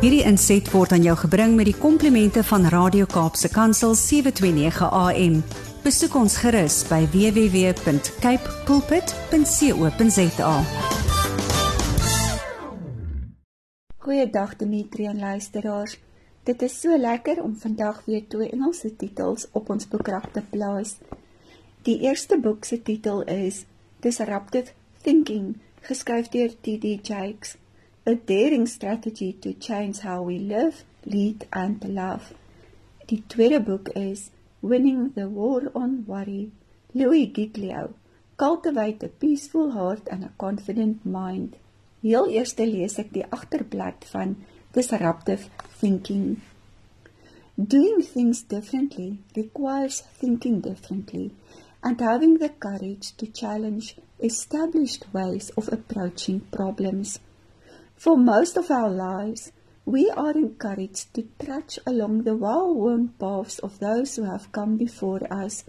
Hierdie inset word aan jou gebring met die komplimente van Radio Kaapse Kansel 729 AM. Besoek ons gerus by www.cape pulpit.co.za. Goeiedag Dimitri en luisteraars. Dit is so lekker om vandag weer twee Engelse titels op ons boekrak te plaas. Die eerste boek se titel is Disruptive Thinking, geskryf deur T.D. Jakes. A daring strategy to change how we live, lead and love. Die tweede boek is Winning the War on Worry, Louis Giglio. Cultivate a peaceful heart and a confident mind. Heel eers lees ek die agterblad van Disruptive Thinking. Doing things differently requires thinking differently and having the courage to challenge established ways of approaching problems. For most of our lives, we are encouraged to trudge along the well-worn paths of those who have come before us.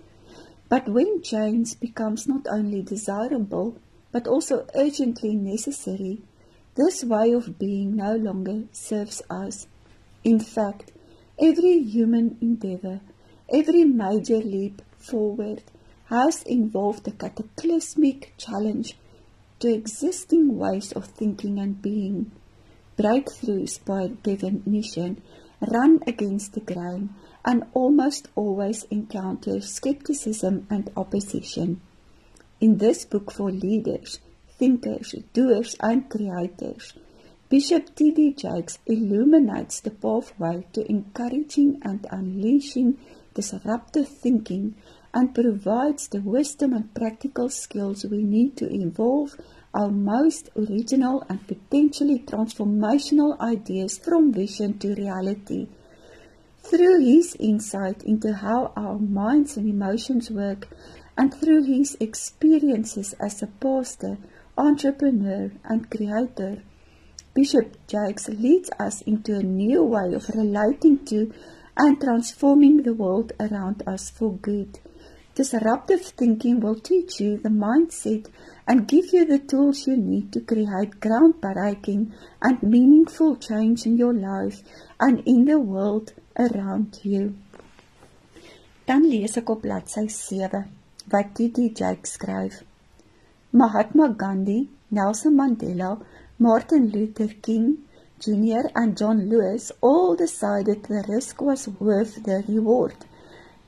But when change becomes not only desirable, but also urgently necessary, this way of being no longer serves us. In fact, every human endeavor, every major leap forward has involved a cataclysmic challenge to existing ways of thinking and being. Breakthroughs, by definition, run against the grain and almost always encounter skepticism and opposition. In this book for leaders, thinkers, doers, and creators, Bishop T.D. Jakes illuminates the pathway to encouraging and unleashing disruptive thinking and provides the wisdom and practical skills we need to evolve our most original and potentially transformational ideas from vision to reality. Through his insight into how our minds and emotions work, and through his experiences as a pastor, entrepreneur, and creator, Bishop Jakes leads us into a new way of relating to and transforming the world around us for good. Disruptive thinking will teach you the mindset and give you the tools you need to create groundbreaking and meaningful change in your life and in the world around you. Dan lees ek op bladsy 7 wat T.D. Jakes skryf. Mahatma Gandhi, Nelson Mandela, Martin Luther King Jr. and John Lewis all decided the risk was worth the reward.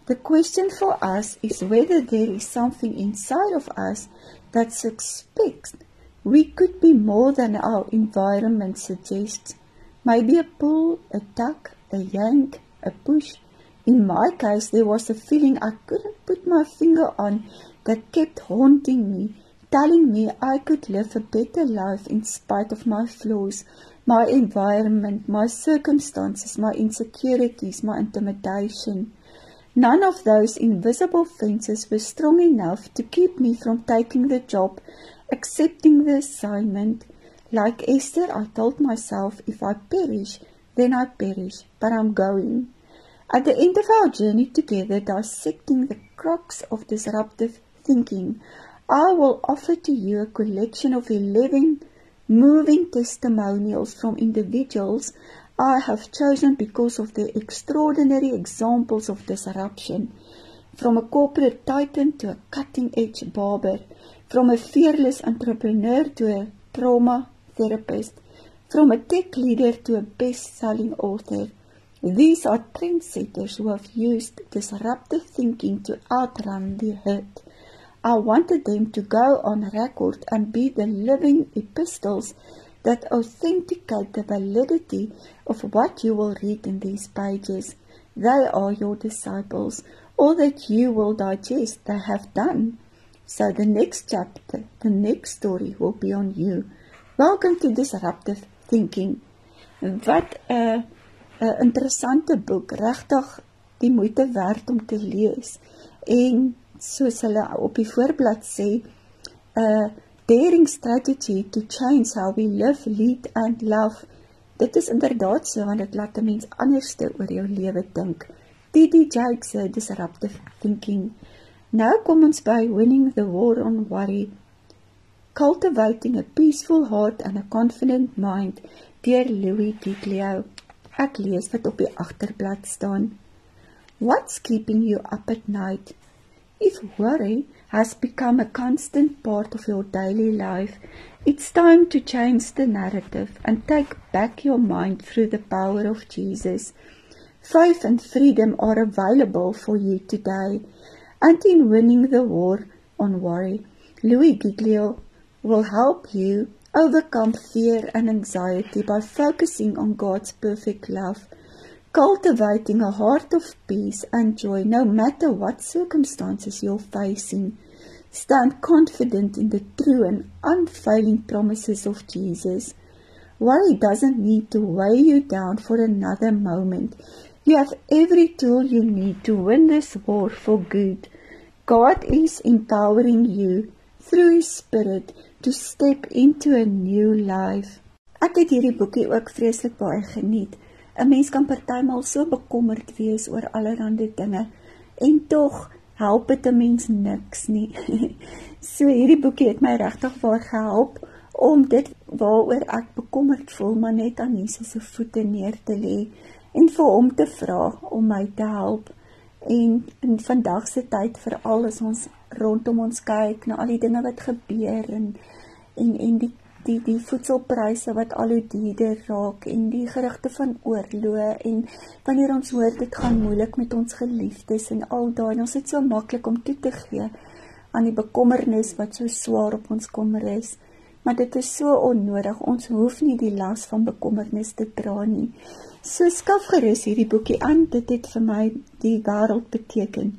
The question for us is whether there is something inside of us that suspects we could be more than our environment suggests. Maybe a pull, a tug, a yank, a push. In my case, there was a feeling I couldn't put my finger on that kept haunting me, telling me I could live a better life in spite of my flaws, my environment, my circumstances, my insecurities, my intimidation. None of those invisible fences were strong enough to keep me from taking the job, accepting the assignment. Like Esther, I told myself, if I perish, then I perish, but I'm going. At the end of our journey together, dissecting the crux of disruptive thinking, I will offer to you a collection of 11 moving testimonials from individuals I have chosen because of the extraordinary examples of disruption, from a corporate titan to a cutting-edge barber, from a fearless entrepreneur to a trauma therapist, from a tech leader to a best-selling author. These are trendsetters who have used disruptive thinking to outrun the herd. I wanted them to go on record and be the living epistles that authenticate the validity of what you will read in these pages. They are your disciples. All that you will digest, they have done. So the next chapter, the next story will be on you. Welcome to Disruptive Thinking. Wat 'n uh, 'n interessante boek, regtig die moeite werd om te lees. En soos hulle op die voorblad sê, 'n daring strategy to change how we live, lead and love. Dit is inderdaad so want dit laat 'n mens anderste oor jou lewe dink. T.D. Jakes se disruptive thinking. Nou kom ons by winning the war on worry. Cultivating a Peaceful Heart and a Confident Mind deur Louis Giglio. Ek lees wat op die agterblad staan. What's keeping you up at night? If worry has become a constant part of your daily life, it's time to change the narrative and take back your mind through the power of Jesus. Faith and freedom are available for you today. And in winning the war on worry, Louis Giglio will help you overcome fear and anxiety by focusing on God's perfect love, cultivating a heart of peace and joy no matter what circumstances you're facing. Stand confident in the true and unfailing promises of Jesus. Worry doesn't need to weigh you down for another moment. You have every tool you need to win this war for good. God is empowering you through His Spirit to step into a new life. Ek het hierdie boekie ook vreeslik baie geniet. 'n Mens kan partymal so bekommerd wees oor allerlei dinge en tog help dit 'n mens niks nie. so hierdie boekie het my regtig baie gehelp om dit waaroor ek bekommerd voel maar net aan Jesus se voete neer te lê en vir hom te vra om my te help. En in vandag se tyd veral as ons rondom ons kyk na al die dinge wat gebeur en en en die die die voedselpryse wat al hoe duurder raak en die gerugte van oorloë en wanneer ons hoor dit gaan moeilik met ons geliefdes en al daai ons is so maklik om toe te gee aan die bekommernis wat so swaar op ons kom rus maar dit is so onnodig ons hoef nie die las van bekommernis te dra nie So skaf gerus hierdie boekie aan. Dit het vir my die wêreld beteken.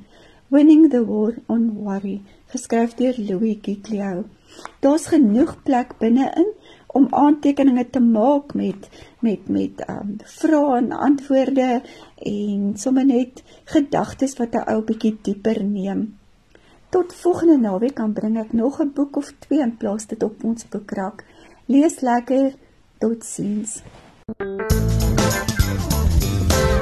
Winning the War on Worry, geskryf deur Louis Giglio. Daar's genoeg plek binne-in om aantekeninge te maak met met met um vrae en antwoorde en sommer net gedagtes wat 'n ou bietjie dieper neem. Tot volgende naweek kan bring ek nog 'n boek of twee in plaas dit op ons boekrak. Lees lekker. Totsiens. thank you